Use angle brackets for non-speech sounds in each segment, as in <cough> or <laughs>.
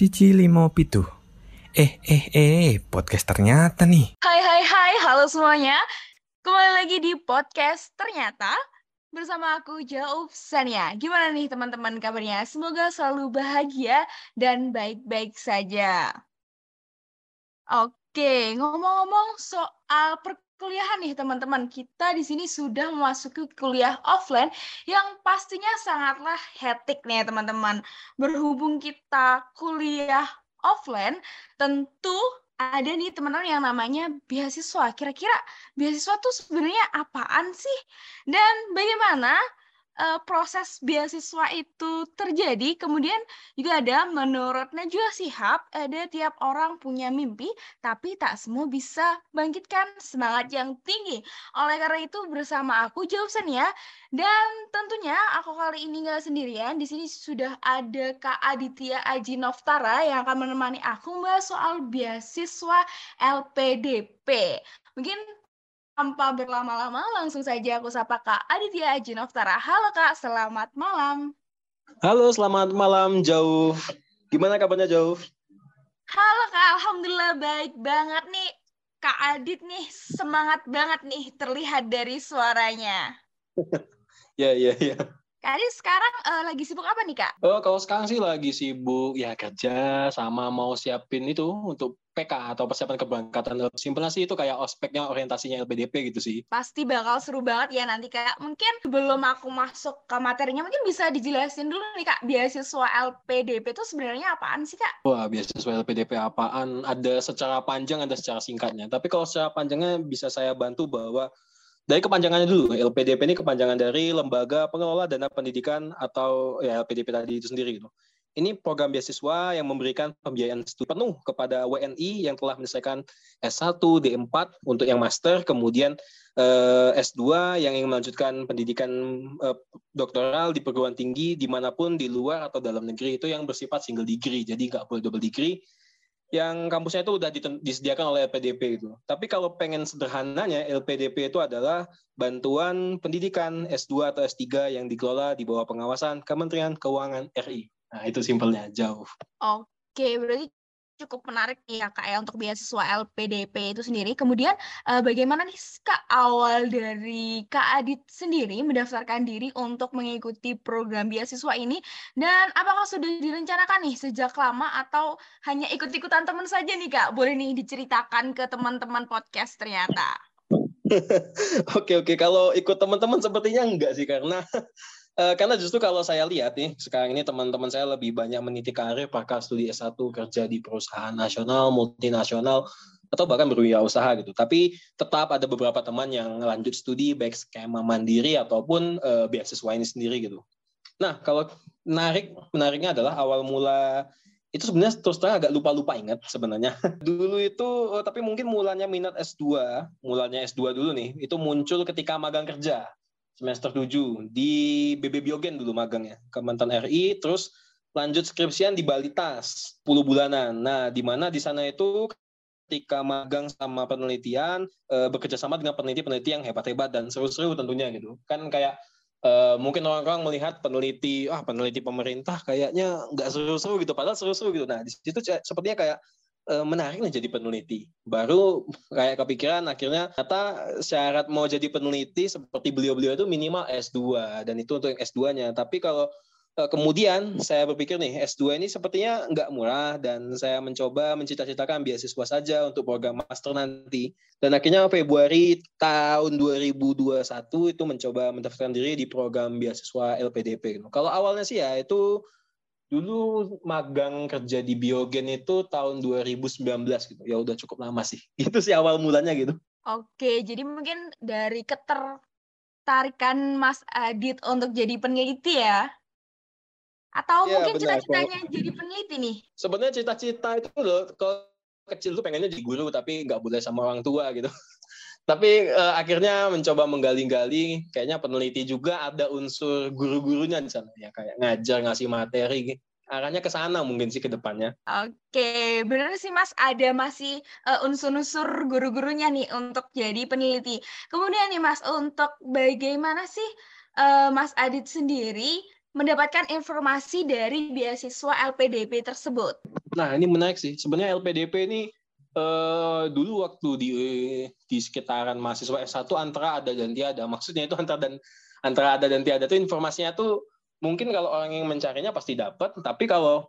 Cici limo pitu. Eh, eh, eh, podcast ternyata nih. Hai hai hai, halo semuanya. Kembali lagi di podcast ternyata bersama aku Jauf Sania. Gimana nih teman-teman kabarnya? Semoga selalu bahagia dan baik-baik saja. Oke, ngomong-ngomong soal perkuliahan nih teman-teman, kita di sini sudah memasuki kuliah offline yang pastinya sangatlah hektik nih teman-teman. Berhubung kita kuliah offline, tentu ada nih teman-teman yang namanya beasiswa. Kira-kira beasiswa tuh sebenarnya apaan sih? Dan bagaimana uh, proses beasiswa itu terjadi. Kemudian juga ada menurut Najwa Sihab, ada tiap orang punya mimpi, tapi tak semua bisa bangkitkan semangat yang tinggi. Oleh karena itu bersama aku Jauhsan ya. Dan tentunya aku kali ini nggak sendirian. Di sini sudah ada Kak Aditya Aji Noftara yang akan menemani aku mbak soal beasiswa LPDP. Mungkin tanpa berlama-lama, langsung saja aku sapa Kak Aditya Aji Noftara. Halo Kak, selamat malam. Halo, selamat malam Jauh. Gimana kabarnya Jauh? Halo Kak, Alhamdulillah baik banget nih. Kak Adit nih, semangat banget nih terlihat dari suaranya. <laughs> ya, ya, ya. Kak Adit sekarang uh, lagi sibuk apa nih Kak? Oh, kalau sekarang sih lagi sibuk ya kerja sama mau siapin itu untuk PK atau persiapan keberangkatan. Simpelnya sih itu kayak ospeknya orientasinya LPDP gitu sih. Pasti bakal seru banget ya nanti kayak mungkin sebelum aku masuk ke materinya mungkin bisa dijelasin dulu nih Kak, beasiswa LPDP itu sebenarnya apaan sih Kak? Wah, beasiswa LPDP apaan? Ada secara panjang, ada secara singkatnya. Tapi kalau secara panjangnya bisa saya bantu bahwa dari kepanjangannya dulu, LPDP ini kepanjangan dari Lembaga Pengelola Dana Pendidikan atau ya LPDP tadi itu sendiri gitu ini program beasiswa yang memberikan pembiayaan studi penuh kepada WNI yang telah menyelesaikan S1, D4 untuk yang master, kemudian eh, S2 yang ingin melanjutkan pendidikan eh, doktoral di perguruan tinggi di mana pun di luar atau dalam negeri itu yang bersifat single degree, jadi nggak boleh double degree. Yang kampusnya itu sudah disediakan oleh LPDP itu. Tapi kalau pengen sederhananya, LPDP itu adalah bantuan pendidikan S2 atau S3 yang dikelola di bawah pengawasan Kementerian Keuangan RI. Nah, itu simpelnya, jauh. Oke, berarti cukup menarik ya Kak ya untuk beasiswa LPDP itu sendiri. Kemudian eh, bagaimana nih Kak awal dari Kak Adit sendiri mendaftarkan diri untuk mengikuti program beasiswa ini dan apakah sudah direncanakan nih sejak lama atau hanya ikut-ikutan teman saja nih Kak? Boleh nih diceritakan ke teman-teman podcast ternyata. <laughs> oke oke kalau ikut teman-teman sepertinya enggak sih karena Uh, karena justru kalau saya lihat nih, sekarang ini teman-teman saya lebih banyak meniti karir pakar studi S1 kerja di perusahaan nasional, multinasional, atau bahkan berwirausaha gitu. Tapi tetap ada beberapa teman yang lanjut studi baik skema mandiri ataupun uh, beasiswa ini sendiri gitu. Nah, kalau menarik menariknya adalah awal mula itu sebenarnya terus terang agak lupa-lupa ingat sebenarnya. <laughs> dulu itu oh, tapi mungkin mulanya minat S2, mulanya S2 dulu nih, itu muncul ketika magang kerja semester 7 di BB Biogen dulu magangnya Kementerian RI terus lanjut skripsian di Balitas 10 bulanan. Nah, di mana di sana itu ketika magang sama penelitian e, bekerja sama dengan peneliti-peneliti yang hebat-hebat dan seru-seru tentunya gitu. Kan kayak e, mungkin orang-orang melihat peneliti ah peneliti pemerintah kayaknya nggak seru-seru gitu padahal seru-seru gitu. Nah, di situ sepertinya kayak menarik nih jadi peneliti. Baru <laughs> kayak kepikiran akhirnya kata syarat mau jadi peneliti seperti beliau-beliau itu minimal S2 dan itu untuk yang S2-nya. Tapi kalau eh, kemudian saya berpikir nih S2 ini sepertinya nggak murah dan saya mencoba mencita-citakan beasiswa saja untuk program master nanti. Dan akhirnya Februari tahun 2021 itu mencoba mendaftarkan diri di program beasiswa LPDP. Kalau awalnya sih ya itu dulu magang kerja di Biogen itu tahun 2019 gitu. Ya udah cukup lama sih. <laughs> Itu sih awal mulanya gitu. Oke, jadi mungkin dari ketertarikan Mas Adit untuk jadi peneliti ya? Atau ya, mungkin cita-citanya jadi peneliti nih? Sebenarnya cita-cita itu loh, kalau kecil tuh pengennya jadi guru tapi nggak boleh sama orang tua gitu. <laughs> tapi uh, akhirnya mencoba menggali-gali kayaknya peneliti juga ada unsur guru-gurunya di sana ya kayak ngajar ngasih materi arahnya ke sana mungkin sih ke depannya. Oke, benar sih Mas, ada masih uh, unsur-unsur guru-gurunya nih untuk jadi peneliti. Kemudian nih Mas, untuk bagaimana sih uh, Mas Adit sendiri mendapatkan informasi dari beasiswa LPDP tersebut? Nah, ini menarik sih. Sebenarnya LPDP ini eh, dulu waktu di di sekitaran mahasiswa S1 antara ada dan tiada. Maksudnya itu antara dan antara ada dan tiada itu informasinya tuh mungkin kalau orang yang mencarinya pasti dapat, tapi kalau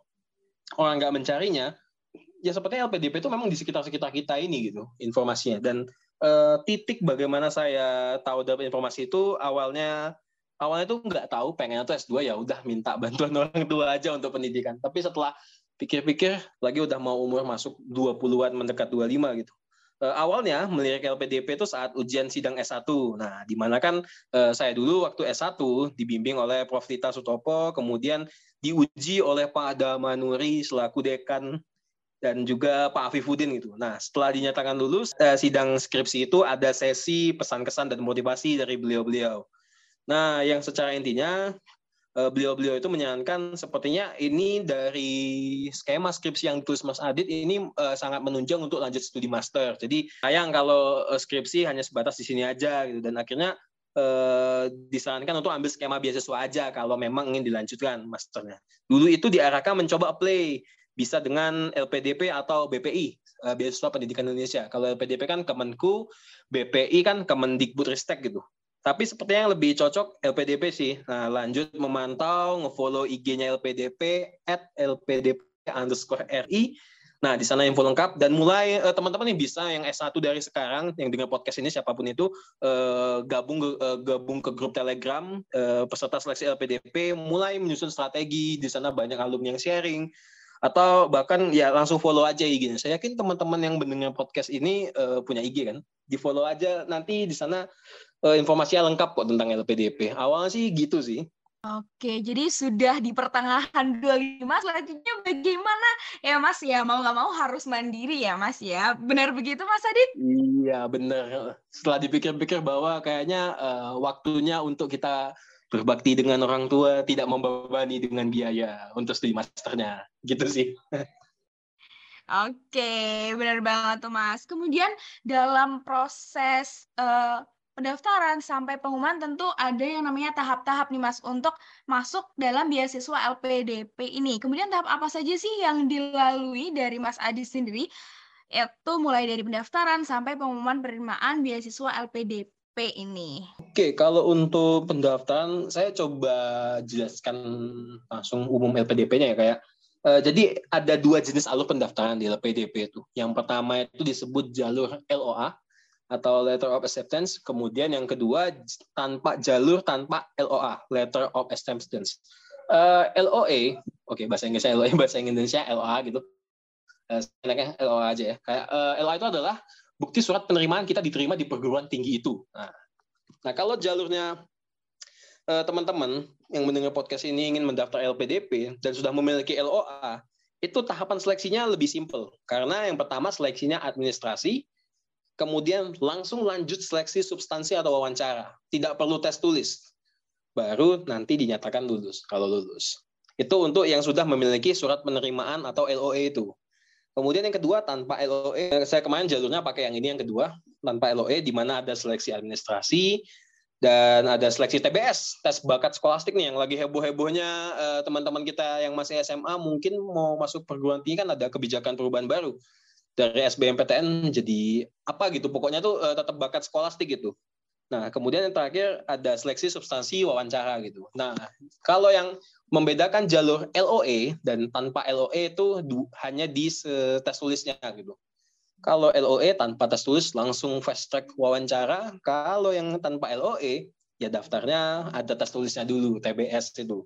orang nggak mencarinya, ya sepertinya LPDP itu memang di sekitar-sekitar kita ini gitu informasinya. Dan eh, titik bagaimana saya tahu dapat informasi itu awalnya awalnya tuh nggak tahu pengen tuh S2 ya udah minta bantuan <laughs> orang tua aja untuk pendidikan. Tapi setelah pikir-pikir lagi udah mau umur masuk 20-an mendekat 25 gitu. Uh, awalnya melirik LPDP itu saat ujian sidang S1. Nah, di mana kan uh, saya dulu waktu S1 dibimbing oleh Prof. Tita Sutopo, kemudian diuji oleh Pak Damanuri selaku dekan dan juga Pak Afifuddin gitu. Nah, setelah dinyatakan lulus, uh, sidang skripsi itu ada sesi pesan kesan dan motivasi dari beliau-beliau. Nah, yang secara intinya Eh, beliau-beliau itu menyarankan sepertinya ini dari skema skripsi yang ditulis Mas Adit ini uh, sangat menunjang untuk lanjut studi master. Jadi sayang kalau uh, skripsi hanya sebatas di sini aja gitu dan akhirnya uh, disarankan untuk ambil skema beasiswa aja kalau memang ingin dilanjutkan masternya. Dulu itu diarahkan mencoba apply bisa dengan LPDP atau BPI, uh, Beasiswa Pendidikan Indonesia. Kalau LPDP kan Kemenku, BPI kan Kemendikbudristek gitu. Tapi sepertinya yang lebih cocok LPDP sih. Nah, lanjut memantau, ngefollow IG-nya LPDP, at LPDP underscore RI. Nah, di sana info lengkap. Dan mulai eh, teman-teman yang bisa, yang S1 dari sekarang, yang dengar podcast ini, siapa pun itu, eh, gabung eh, gabung ke grup Telegram, peserta seleksi LPDP, mulai menyusun strategi. Di sana banyak alumni yang sharing. Atau bahkan ya langsung follow aja IG-nya. Saya yakin teman-teman yang mendengar podcast ini punya IG kan. Di follow aja nanti di sana uh, informasinya lengkap kok tentang LPDP. Awalnya sih gitu sih. Oke, jadi sudah di pertengahan <laughs> 25, selanjutnya bagaimana? Ya Mas ya, mau nggak mau harus mandiri ya Mas ya. Benar begitu Mas Adit? Iya, benar. Setelah dipikir-pikir bahwa kayaknya uh, waktunya untuk kita berbakti dengan orang tua, tidak membebani dengan biaya untuk studi masternya. Gitu sih. <laughs> Oke, benar banget tuh Mas. Kemudian dalam proses uh, pendaftaran sampai pengumuman tentu ada yang namanya tahap-tahap nih Mas untuk masuk dalam beasiswa LPDP ini. Kemudian tahap apa saja sih yang dilalui dari Mas Adi sendiri? Itu mulai dari pendaftaran sampai pengumuman penerimaan beasiswa LPDP ini. Oke, kalau untuk pendaftaran saya coba jelaskan langsung umum LPDP-nya ya kayak Uh, jadi ada dua jenis alur pendaftaran di LPDP itu. Yang pertama itu disebut jalur LOA atau letter of acceptance. Kemudian yang kedua tanpa jalur tanpa LOA, letter of acceptance. Uh, eh, LOA, oke okay, bahasa Inggrisnya LOA, <laughs> bahasa Indonesia LOA gitu. Uh, enaknya LOA aja ya. Kayak uh, LOA itu adalah bukti surat penerimaan kita diterima di perguruan tinggi itu. Nah, nah kalau jalurnya teman-teman uh, yang mendengar podcast ini ingin mendaftar LPDP dan sudah memiliki LOA, itu tahapan seleksinya lebih simpel. Karena yang pertama seleksinya administrasi, kemudian langsung lanjut seleksi substansi atau wawancara. Tidak perlu tes tulis. Baru nanti dinyatakan lulus kalau lulus. Itu untuk yang sudah memiliki surat penerimaan atau LOE itu. Kemudian yang kedua tanpa LOE, saya kemarin jalurnya pakai yang ini yang kedua, tanpa LOE di mana ada seleksi administrasi dan ada seleksi TBS, tes bakat skolastik nih yang lagi heboh-hebohnya eh, teman-teman kita yang masih SMA mungkin mau masuk perguruan tinggi kan ada kebijakan perubahan baru dari SBMPTN jadi apa gitu pokoknya tuh uh, tetap bakat skolastik gitu. Nah, kemudian yang terakhir ada seleksi substansi wawancara gitu. Nah, kalau yang membedakan jalur LOE dan tanpa LOE itu hanya di tes tulisnya gitu. Kalau LOE tanpa tes tulis langsung fast track wawancara, kalau yang tanpa LOE ya daftarnya ada tes tulisnya dulu, TBS itu.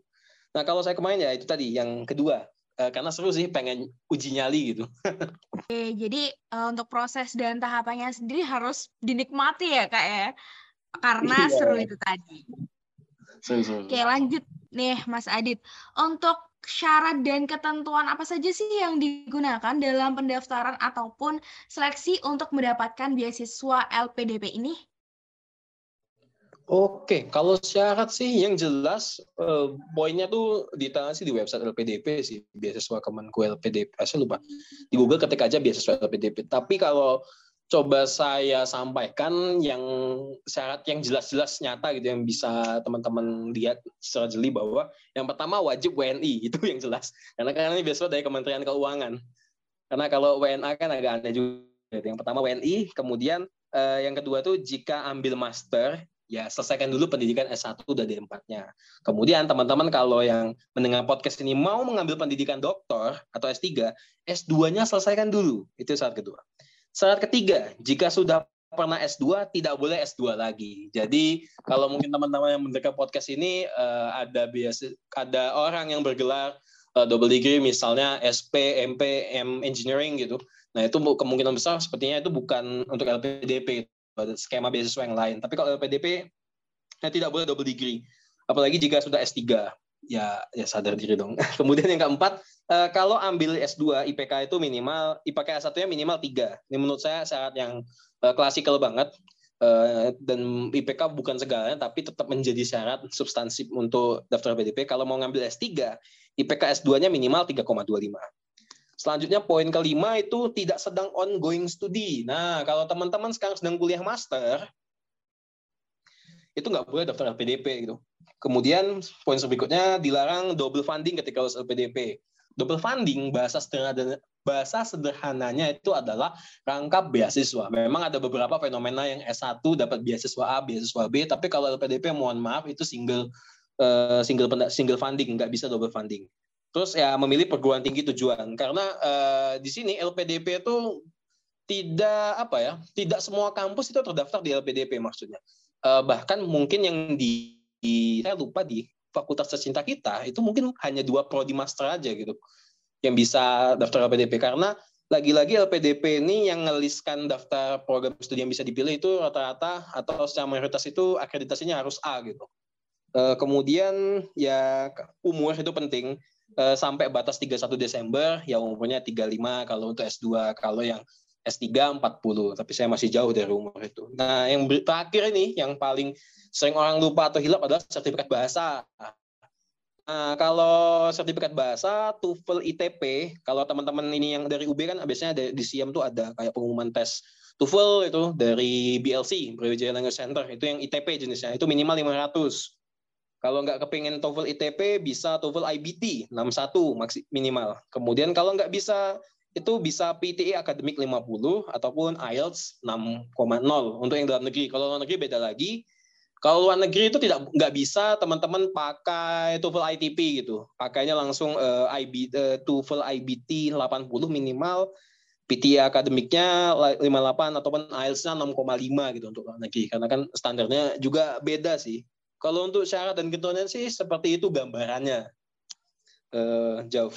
Nah, kalau saya kemarin ya itu tadi yang kedua, uh, karena seru sih pengen uji nyali gitu. <laughs> Oke, jadi uh, untuk proses dan tahapannya sendiri harus dinikmati ya kak ya, karena iya. seru itu tadi. Seru, seru. Oke lanjut nih Mas Adit, untuk syarat dan ketentuan apa saja sih yang digunakan dalam pendaftaran ataupun seleksi untuk mendapatkan beasiswa LPDP ini? Oke, kalau syarat sih yang jelas uh, poinnya tuh ditahan sih di website LPDP sih, beasiswa Kemenku LPDP. Ah, saya lupa. Di Google ketik aja beasiswa LPDP. Tapi kalau coba saya sampaikan yang syarat yang jelas-jelas nyata gitu yang bisa teman-teman lihat secara jeli bahwa yang pertama wajib WNI <laughs> itu yang jelas karena karena ini biasa dari Kementerian Keuangan karena kalau WNA kan agak aneh juga yang pertama WNI kemudian eh, yang kedua tuh jika ambil master ya selesaikan dulu pendidikan S1 udah di empatnya. Kemudian teman-teman kalau yang mendengar podcast ini mau mengambil pendidikan doktor atau S3, S2-nya selesaikan dulu. Itu syarat kedua. Syarat ketiga, jika sudah pernah S2 tidak boleh S2 lagi. Jadi kalau mungkin teman-teman yang mendengar podcast ini uh, ada biasa ada orang yang bergelar uh, double degree misalnya SP, MP, M engineering gitu. Nah, itu kemungkinan besar sepertinya itu bukan untuk LPDP skema beasiswa yang lain. Tapi kalau LPDP ya tidak boleh double degree. Apalagi jika sudah S3 ya ya sadar diri dong. <laughs> Kemudian yang keempat, uh, kalau ambil S2 IPK itu minimal IPK S1-nya minimal 3. Ini menurut saya syarat yang uh, klasikal banget. Uh, dan IPK bukan segalanya tapi tetap menjadi syarat substansif untuk daftar PDP. Kalau mau ngambil S3, IPK S2-nya minimal 3,25. Selanjutnya poin kelima itu tidak sedang ongoing studi. Nah, kalau teman-teman sekarang sedang kuliah master, itu nggak boleh daftar LPDP gitu. Kemudian poin berikutnya dilarang double funding ketika lulus LPDP. Double funding bahasa sederhana bahasa sederhananya itu adalah rangkap beasiswa. Memang ada beberapa fenomena yang S1 dapat beasiswa A, beasiswa B, tapi kalau LPDP mohon maaf itu single uh, single single funding, nggak bisa double funding. Terus ya memilih perguruan tinggi tujuan karena uh, di sini LPDP itu tidak apa ya, tidak semua kampus itu terdaftar di LPDP maksudnya. Uh, bahkan mungkin yang di di saya lupa di fakultas tercinta kita itu mungkin hanya dua prodi master aja gitu yang bisa daftar LPDP karena lagi-lagi LPDP ini yang ngeliskan daftar program studi yang bisa dipilih itu rata-rata atau secara mayoritas itu akreditasinya harus A gitu. E, kemudian ya umur itu penting e, sampai batas 31 Desember ya umurnya 35 kalau untuk S2 kalau yang S3 40 tapi saya masih jauh dari umur itu. Nah, yang terakhir ini yang paling sering orang lupa atau hilap adalah sertifikat bahasa. Nah, kalau sertifikat bahasa, TOEFL ITP, kalau teman-teman ini yang dari UB kan biasanya di SIAM tuh ada kayak pengumuman tes TOEFL itu dari BLC, Brawijaya Language Center, itu yang ITP jenisnya, itu minimal 500. Kalau nggak kepingin TOEFL ITP, bisa TOEFL IBT 61 minimal. Kemudian kalau nggak bisa, itu bisa PTE akademik 50 ataupun IELTS 6,0 untuk yang dalam negeri. Kalau luar negeri beda lagi, kalau luar negeri itu tidak nggak bisa teman-teman pakai TOEFL ITP gitu. Pakainya langsung uh, eh, IB uh, eh, TOEFL IBT 80 minimal, PT akademiknya 58 ataupun IELTS-nya 6,5 gitu untuk luar negeri. Karena kan standarnya juga beda sih. Kalau untuk syarat dan ketentuan sih seperti itu gambarannya. Uh, jauh.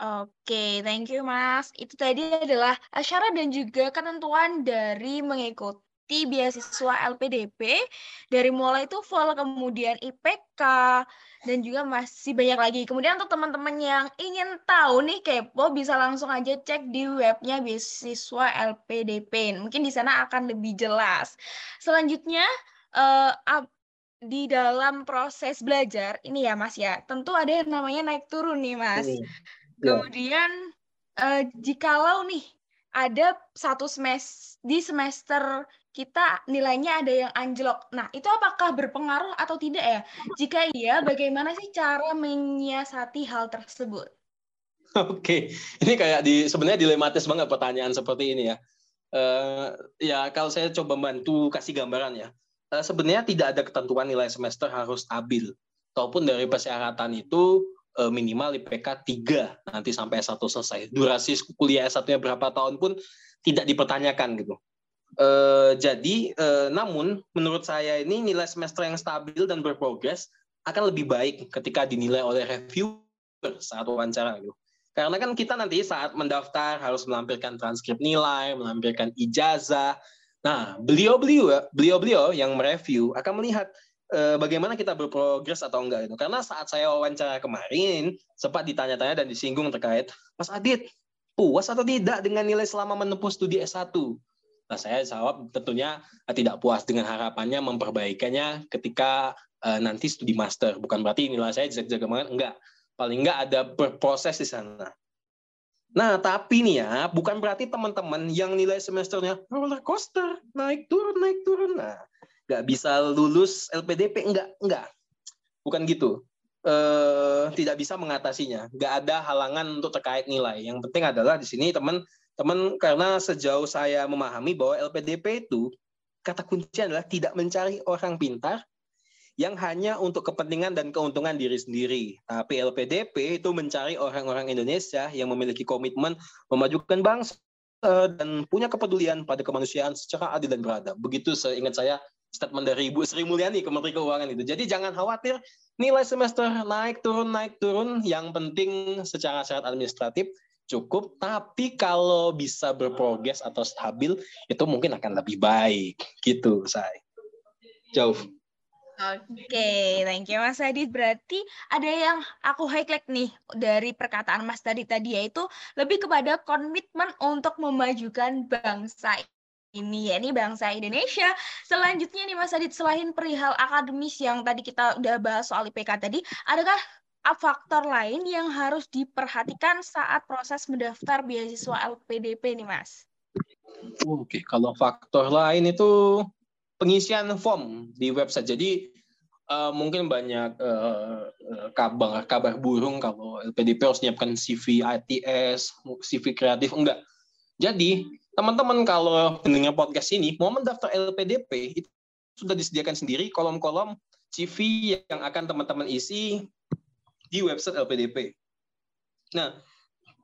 Oke, okay, thank you Mas. Itu tadi adalah syarat dan juga ketentuan dari mengikuti beasiswa LPDP dari mulai TOEFL kemudian IPK dan juga masih banyak lagi. Kemudian untuk teman-teman yang ingin tahu nih kepo bisa langsung aja cek di webnya beasiswa LPDP. Mungkin di sana akan lebih jelas. Selanjutnya uh, di dalam proses belajar ini ya Mas ya, tentu ada yang namanya naik turun nih Mas. Hmm. Kemudian uh, jikalau nih ada satu semester di semester kita nilainya ada yang anjlok. Nah, itu apakah berpengaruh atau tidak ya? Jika iya, bagaimana sih cara menyiasati hal tersebut? Oke, ini kayak di sebenarnya dilematis banget pertanyaan seperti ini ya. Uh, ya kalau saya coba bantu kasih gambaran ya. Uh, sebenarnya tidak ada ketentuan nilai semester harus stabil. Ataupun dari persyaratan itu uh, minimal IPK 3 nanti sampai S1 selesai. Durasi kuliah S1-nya berapa tahun pun tidak dipertanyakan gitu. Uh, jadi, namun menurut saya ini nilai semester yang stabil dan berprogres akan lebih baik ketika dinilai oleh reviewer saat wawancara gitu. Karena kan kita nanti saat mendaftar harus melampirkan transkrip nilai, melampirkan ijazah. Nah, beliau-beliau beliau-beliau yang mereview akan melihat uh, bagaimana kita berprogres atau enggak itu. Karena saat saya wawancara kemarin sempat ditanya-tanya dan disinggung terkait, Mas Adit, puas atau tidak dengan nilai selama menempuh studi S1? Nah, saya jawab tentunya eh, tidak puas dengan harapannya memperbaikannya ketika uh, nanti studi master. Bukan berarti nilai saya jaga-jaga banget, enggak. Paling enggak ada berproses di sana. Nah, tapi nih ya, bukan berarti teman-teman yang nilai semesternya roller coaster, naik turun, naik turun. Nah, nggak bisa lulus LPDP, enggak, enggak. Bukan gitu. Eh, tidak bisa mengatasinya. Nggak ada halangan untuk terkait nilai. Yang penting adalah di sini teman-teman, karena sejauh saya memahami bahwa LPDP itu, kata kunci adalah tidak mencari orang pintar, yang hanya untuk kepentingan dan keuntungan diri sendiri. Tapi LPDP itu mencari orang-orang Indonesia yang memiliki komitmen memajukan bangsa dan punya kepedulian pada kemanusiaan secara adil dan beradab. Begitu seingat saya statement dari Ibu Sri Mulyani Kementerian Keuangan itu. Jadi jangan khawatir nilai semester naik turun naik turun. Yang penting secara syarat administratif cukup. Tapi kalau bisa berprogres atau stabil itu mungkin akan lebih baik. Gitu saya. Jauh. Oke, okay, thank you Mas Adit. Berarti ada yang aku highlight nih dari perkataan Mas tadi tadi yaitu lebih kepada komitmen untuk memajukan bangsa ini ya ini bangsa Indonesia. Selanjutnya nih Mas Adit selain perihal akademis yang tadi kita udah bahas soal IPK tadi, adakah faktor lain yang harus diperhatikan saat proses mendaftar beasiswa LPDP nih Mas? Oke, kalau faktor lain itu pengisian form di website. Jadi uh, mungkin banyak uh, kabar kabar burung kalau LPDP harus menyiapkan CV ITS, CV kreatif enggak. Jadi teman-teman kalau mendengar podcast ini mau mendaftar LPDP itu sudah disediakan sendiri kolom-kolom CV yang akan teman-teman isi di website LPDP. Nah,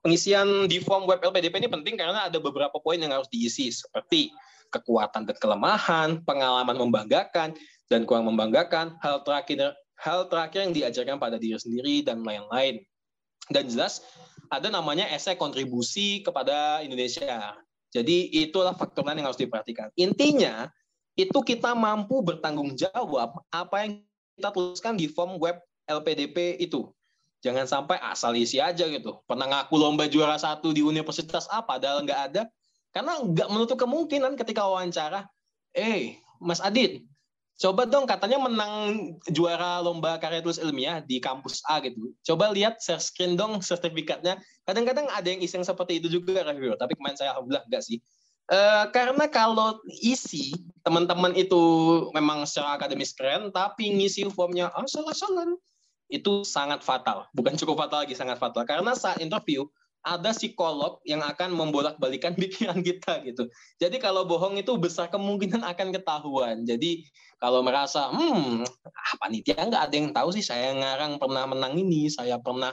pengisian di form web LPDP ini penting karena ada beberapa poin yang harus diisi seperti kekuatan dan kelemahan, pengalaman membanggakan dan kurang membanggakan, hal terakhir hal terakhir yang diajarkan pada diri sendiri dan lain-lain. Dan jelas ada namanya esai kontribusi kepada Indonesia. Jadi itulah faktor lain yang harus diperhatikan. Intinya itu kita mampu bertanggung jawab apa yang kita tuliskan di form web LPDP itu. Jangan sampai asal isi aja gitu. Pernah ngaku lomba juara satu di universitas apa, padahal nggak ada. Karena nggak menutup kemungkinan ketika wawancara, eh Mas Adit, coba dong katanya menang juara lomba karya tulis ilmiah di kampus A gitu. Coba lihat share screen dong sertifikatnya. Kadang-kadang ada yang iseng seperti itu juga review, tapi kemarin saya alhamdulillah enggak sih. Uh, karena kalau isi teman-teman itu memang secara akademis keren, tapi ngisi formnya asal-asalan, itu sangat fatal. Bukan cukup fatal lagi, sangat fatal. Karena saat interview, ada psikolog yang akan membolak-balikan <laughs> pikiran kita gitu. Jadi kalau bohong itu besar kemungkinan akan ketahuan. Jadi kalau merasa, hmm, ah, panitia nggak ada yang tahu sih saya ngarang pernah menang ini, saya pernah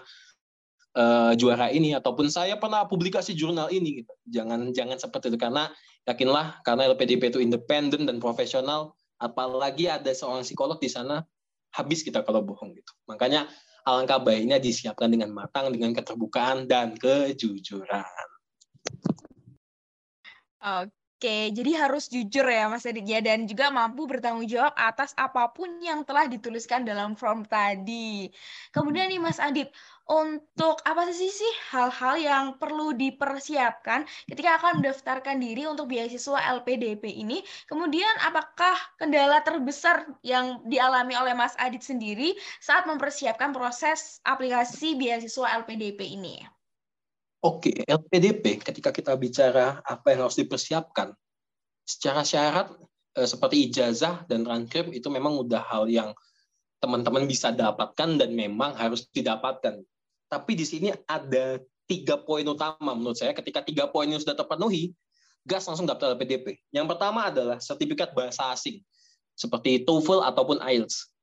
uh, juara ini, ataupun saya pernah publikasi jurnal ini. Gitu. Jangan jangan seperti itu karena yakinlah karena LPDP itu independen dan profesional, apalagi ada seorang psikolog di sana, habis kita kalau bohong gitu. Makanya alangkah baiknya disiapkan dengan matang, dengan keterbukaan dan kejujuran. Oke, jadi harus jujur ya Mas Adit ya dan juga mampu bertanggung jawab atas apa pun yang telah dituliskan dalam form tadi. Kemudian nih Mas Adit, untuk apa sih sih hal-hal yang perlu dipersiapkan ketika akan mendaftarkan diri untuk beasiswa LPDP ini? Kemudian apakah kendala terbesar yang dialami oleh Mas Adit sendiri saat mempersiapkan proses aplikasi beasiswa LPDP ini? Oke, LPDP ketika kita bicara apa yang harus dipersiapkan, secara syarat eh, seperti ijazah dan transkrip itu memang udah hal yang teman-teman bisa dapatkan dan memang harus didapatkan tapi di sini ada tiga poin utama menurut saya. Ketika tiga poin ini sudah terpenuhi, gas langsung daftar LPDP. Yang pertama adalah sertifikat bahasa asing, seperti TOEFL ataupun IELTS.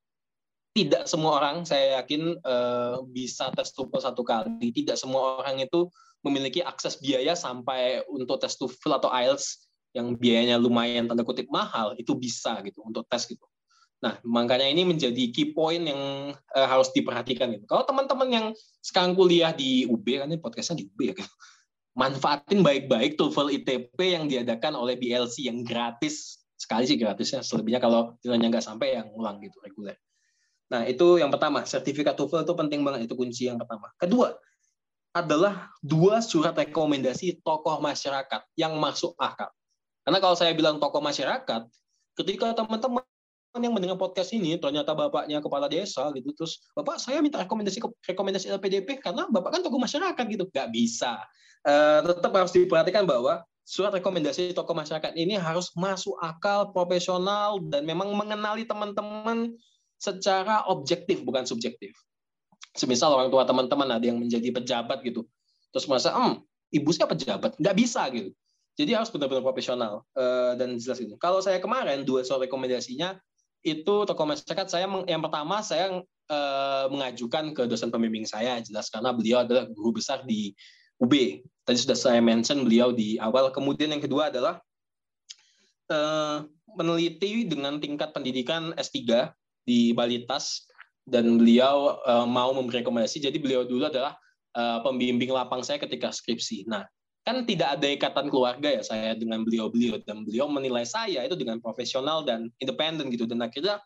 Tidak semua orang, saya yakin, eh, bisa tes TOEFL satu kali. Tidak semua orang itu memiliki akses biaya sampai untuk tes TOEFL atau IELTS yang biayanya lumayan tanda kutip mahal, itu bisa gitu untuk tes gitu. Nah, makanya ini menjadi key point yang uh, harus diperhatikan. Gitu. Kalau teman-teman yang sekarang kuliah di UB, kan ini podcastnya di UB ya, gitu. manfaatin baik-baik TOEFL ITP yang diadakan oleh BLC yang gratis. Sekali sih gratisnya, selebihnya kalau nilainya nggak sampai yang ulang gitu, reguler. Nah, itu yang pertama. Sertifikat TOEFL itu penting banget, itu kunci yang pertama. Kedua, adalah dua surat rekomendasi tokoh masyarakat yang masuk akal. Karena kalau saya bilang tokoh masyarakat, ketika teman-teman yang mendengar podcast ini ternyata bapaknya kepala desa gitu terus bapak saya minta rekomendasi rekomendasi LPDP karena bapak kan tokoh masyarakat gitu. Nggak bisa. Uh, tetap harus diperhatikan bahwa surat rekomendasi tokoh masyarakat ini harus masuk akal profesional dan memang mengenali teman-teman secara objektif bukan subjektif semisal orang tua teman-teman ada yang menjadi pejabat gitu terus merasa hmm ibu saya pejabat nggak bisa gitu jadi harus benar-benar profesional uh, dan jelas itu. Kalau saya kemarin dua soal rekomendasinya itu tokoh masyarakat saya yang pertama saya uh, mengajukan ke dosen pembimbing saya jelas karena beliau adalah guru besar di UB. Tadi sudah saya mention beliau di awal. Kemudian yang kedua adalah uh, meneliti dengan tingkat pendidikan S3 di Balitas dan beliau uh, mau memberi rekomendasi. Jadi beliau dulu adalah uh, pembimbing lapang saya ketika skripsi. Nah, kan tidak ada ikatan keluarga ya saya dengan beliau-beliau dan beliau menilai saya itu dengan profesional dan independen gitu dan akhirnya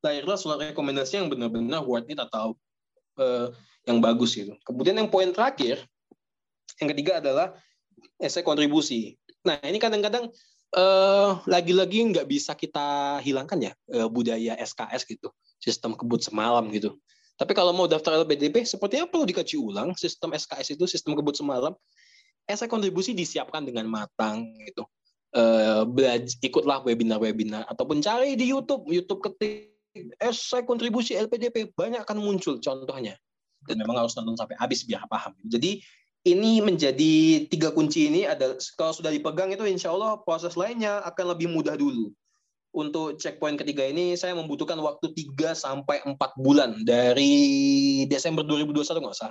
lahirlah surat rekomendasi yang benar-benar worth it atau uh, yang bagus gitu. Kemudian yang poin terakhir yang ketiga adalah esai kontribusi. Nah ini kadang-kadang uh, lagi-lagi nggak bisa kita hilangkan ya uh, budaya SKS gitu, sistem kebut semalam gitu. Tapi kalau mau daftar LPDP, sepertinya perlu dikaji ulang sistem SKS itu, sistem kebut semalam esai kontribusi disiapkan dengan matang gitu. Uh, belajar, ikutlah webinar-webinar ataupun cari di YouTube, YouTube ketik esai kontribusi LPDP banyak akan muncul contohnya. Dan memang harus nonton sampai habis biar paham. Jadi ini menjadi tiga kunci ini ada kalau sudah dipegang itu insya Allah proses lainnya akan lebih mudah dulu. Untuk checkpoint ketiga ini saya membutuhkan waktu 3 sampai 4 bulan dari Desember 2021 nggak usah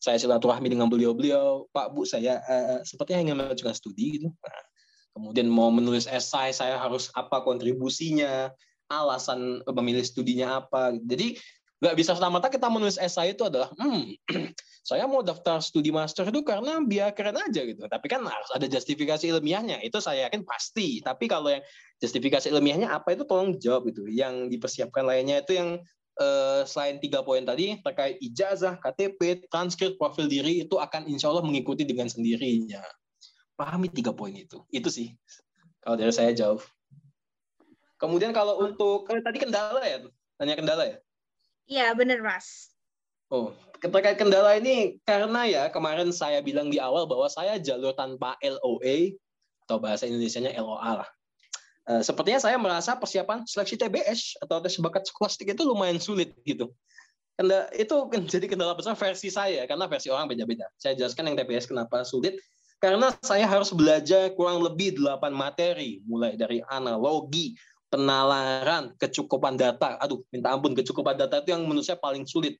saya silaturahmi dengan beliau-beliau, Pak Bu saya uh, sepertinya ingin melanjutkan studi gitu. Nah, kemudian mau menulis esai saya harus apa kontribusinya, alasan memilih studinya apa. Jadi nggak bisa semata kita menulis esai itu adalah hmm <clears throat> saya mau daftar studi master itu karena biar keren aja gitu tapi kan harus ada justifikasi ilmiahnya itu saya yakin pasti tapi kalau yang justifikasi ilmiahnya apa itu tolong jawab itu yang dipersiapkan lainnya itu yang eh, selain tiga poin tadi terkait ijazah, KTP, transkrip, profil diri itu akan insya Allah mengikuti dengan sendirinya. Pahami tiga poin itu. Itu sih kalau dari saya jauh. Kemudian kalau untuk kalau tadi kendala ya, tanya kendala ya? Iya benar mas. Oh, terkait kendala ini karena ya kemarin saya bilang di awal bahwa saya jalur tanpa LOA atau bahasa Indonesia-nya LOA lah. Eh, sepertinya saya merasa persiapan seleksi TBS atau tes bakat skolastik itu lumayan sulit gitu. Kenda, itu menjadi kendala besar versi saya karena versi orang beda-beda. Saya jelaskan yang TBS kenapa sulit karena saya harus belajar kurang lebih 8 materi mulai dari analogi, penalaran, kecukupan data. Aduh, minta ampun kecukupan data itu yang menurut saya paling sulit.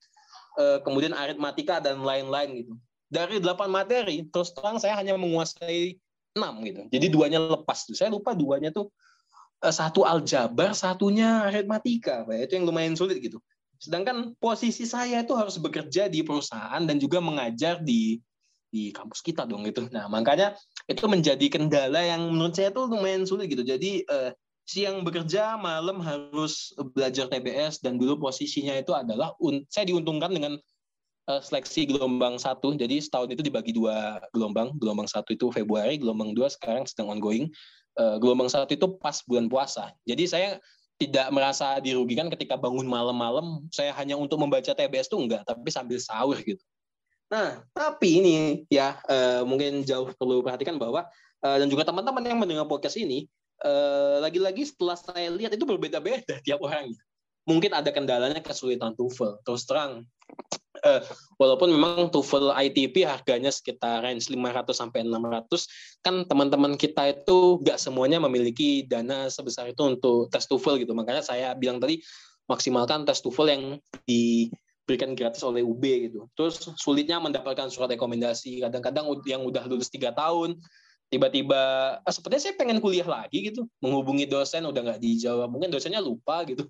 Eh, kemudian aritmatika dan lain-lain gitu. Dari 8 materi, terus terang saya hanya menguasai 6 gitu. Jadi duanya lepas tuh. Saya lupa duanya tuh Eh, satu aljabar, satunya aritmatika. Itu yang lumayan sulit gitu. Sedangkan posisi saya itu harus bekerja di perusahaan dan juga mengajar di di kampus kita dong itu. Nah, makanya itu menjadi kendala yang menurut saya itu lumayan sulit gitu. Jadi eh, siang bekerja, malam harus belajar TBS dan dulu posisinya itu adalah saya diuntungkan dengan eh, seleksi gelombang satu. Jadi setahun itu dibagi dua gelombang. Gelombang satu itu Februari, gelombang dua sekarang sedang ongoing. Eh, gelombang satu itu pas bulan puasa. Jadi saya tidak merasa dirugikan ketika bangun malam-malam saya hanya untuk membaca TBS itu enggak, tapi sambil sahur gitu. Nah, tapi ini ya uh, mungkin jauh perlu perhatikan bahwa dan juga teman-teman yang mendengar podcast ini lagi-lagi uh, setelah saya lihat itu berbeda-beda tiap orang. Mungkin ada kendalanya kesulitan TOEFL. Terus terang uh, walaupun memang TOEFL ITP harganya sekitar range 500 sampai 600 kan teman-teman kita itu nggak semuanya memiliki dana sebesar itu untuk tes TOEFL gitu makanya saya bilang tadi maksimalkan tes TOEFL yang diberikan gratis oleh UB gitu terus sulitnya mendapatkan surat rekomendasi kadang-kadang yang udah lulus tiga tahun tiba-tiba ah, sepertinya saya pengen kuliah lagi gitu menghubungi dosen udah nggak dijawab mungkin dosennya lupa gitu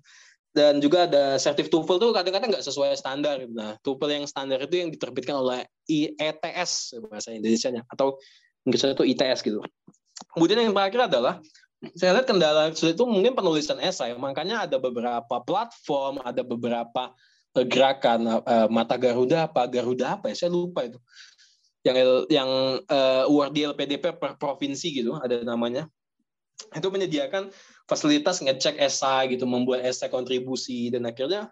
dan juga ada sertif TOEFL tuh kadang-kadang nggak sesuai standar. Nah, TOEFL yang standar itu yang diterbitkan oleh IETS bahasa Indonesia-nya atau Inggrisnya itu ITS gitu. Kemudian yang terakhir adalah saya lihat kendala itu mungkin penulisan esai. Makanya ada beberapa platform, ada beberapa eh, gerakan uh, mata Garuda apa Garuda apa ya saya lupa itu. Yang yang uh, award di LPDP per provinsi gitu ada namanya. Itu menyediakan fasilitas ngecek esai gitu, membuat esai kontribusi dan akhirnya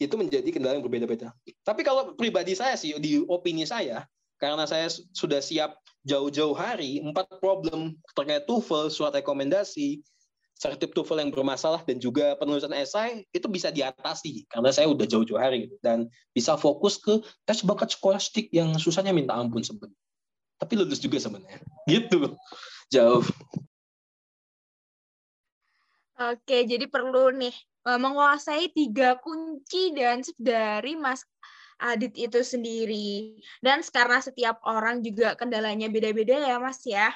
itu menjadi kendala yang berbeda-beda. Tapi kalau pribadi saya sih di opini saya karena saya sudah siap jauh-jauh hari empat problem terkait TOEFL, surat rekomendasi, sertip TOEFL yang bermasalah dan juga penulisan esai itu bisa diatasi karena saya udah jauh-jauh hari gitu. dan bisa fokus ke tes bakat skolastik yang susahnya minta ampun sebenarnya. Tapi lulus juga sebenarnya. Gitu. Jauh. Oke, jadi perlu nih eh, menguasai tiga kunci dan dari Mas Adit itu sendiri. Dan karena setiap orang juga kendalanya beda-beda ya Mas ya.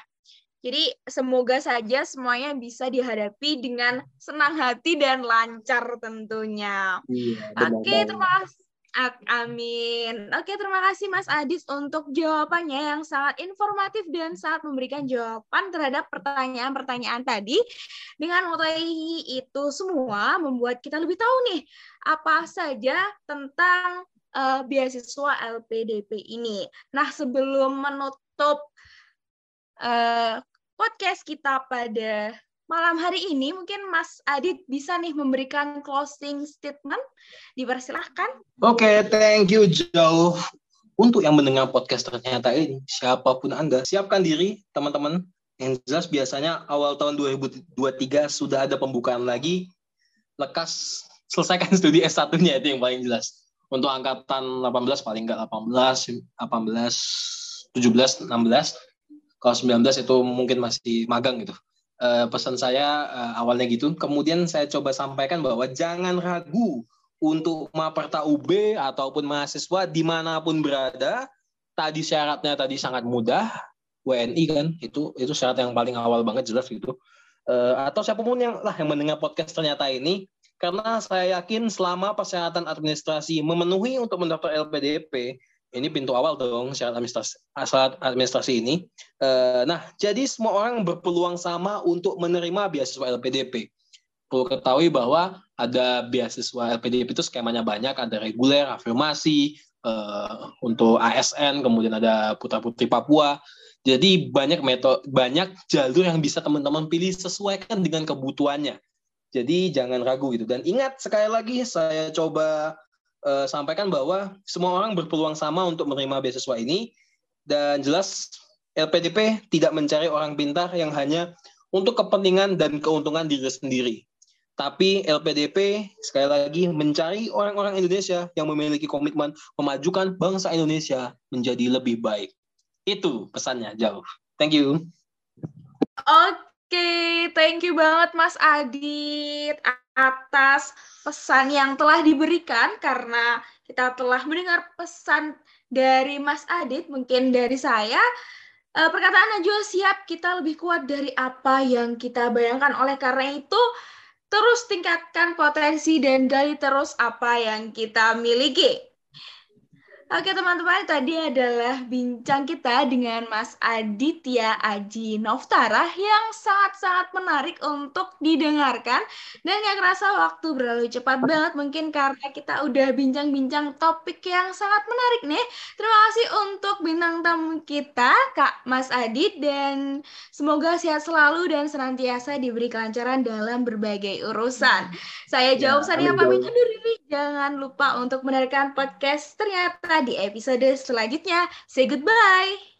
Jadi semoga saja semuanya bisa dihadapi dengan senang hati dan lancar tentunya. Iya, Oke, terima kasih. Amin. Oke, terima kasih Mas Adis untuk jawabannya yang sangat informatif dan sangat memberikan jawaban terhadap pertanyaan-pertanyaan tadi. Dengan mengetahui itu semua membuat kita lebih tahu nih apa saja tentang uh, beasiswa LPDP ini. Nah, sebelum menutup uh, podcast kita pada malam hari ini mungkin Mas Adit bisa nih memberikan closing statement. Dipersilahkan. Oke, okay, thank you Joe. Untuk yang mendengar podcast ternyata ini, siapa pun Anda, siapkan diri teman-teman. Yang jelas biasanya awal tahun 2023 sudah ada pembukaan lagi. Lekas selesaikan <laughs> studi S1-nya itu yang paling jelas. Untuk angkatan 18 paling enggak 18, 18, 17, 16. Kalau 19 itu mungkin masih magang gitu uh, pesan saya uh, awalnya gitu. Kemudian saya coba sampaikan bahwa jangan ragu untuk Maperta UB ataupun mahasiswa di mana pun berada. Tadi syaratnya tadi sangat mudah, WNI kan itu itu syarat yang paling awal banget jelas gitu. Uh, atau siapa pun yang lah yang mendengar podcast ternyata ini karena saya yakin selama persyaratan administrasi memenuhi untuk mendaftar LPDP ini pintu awal dong syarat administrasi, syarat administrasi ini. Eh, nah, jadi semua orang berpeluang sama untuk menerima beasiswa LPDP. Perlu ketahui bahwa ada beasiswa LPDP itu skemanya banyak, ada reguler, afirmasi, eh, untuk ASN, kemudian ada putra putri Papua. Jadi banyak metode, banyak jalur yang bisa teman-teman pilih sesuaikan dengan kebutuhannya. Jadi jangan ragu gitu. Dan ingat sekali lagi saya coba uh, sampaikan bahwa semua orang berpeluang sama untuk menerima beasiswa ini dan jelas LPDP tidak mencari orang pintar yang hanya untuk kepentingan dan keuntungan diri sendiri. Tapi LPDP sekali lagi mencari orang-orang Indonesia yang memiliki komitmen memajukan bangsa Indonesia menjadi lebih baik. Itu pesannya jauh. Thank you. Oke, thank you banget Mas Adit atas pesan yang telah diberikan karena kita telah mendengar pesan dari Mas Adit, mungkin dari saya. Eh, perkataan Najwa siap kita lebih kuat dari apa yang kita bayangkan. Oleh karena itu, terus tingkatkan potensi dan gali terus apa yang kita miliki. Oke teman-teman, tadi adalah bincang kita dengan Mas Aditya Aji Noftara yang sangat-sangat menarik untuk didengarkan. Dan yang kerasa waktu berlalu cepat banget mungkin karena kita udah bincang-bincang topik yang sangat menarik nih. Terima kasih untuk bintang tamu kita, Kak Mas Adit. Dan semoga sehat selalu dan senantiasa diberi kelancaran dalam berbagai urusan. Saya jauh ya, Sania pamit undur diri. Jangan lupa untuk mendengarkan podcast ternyata di episode selanjutnya. Say goodbye.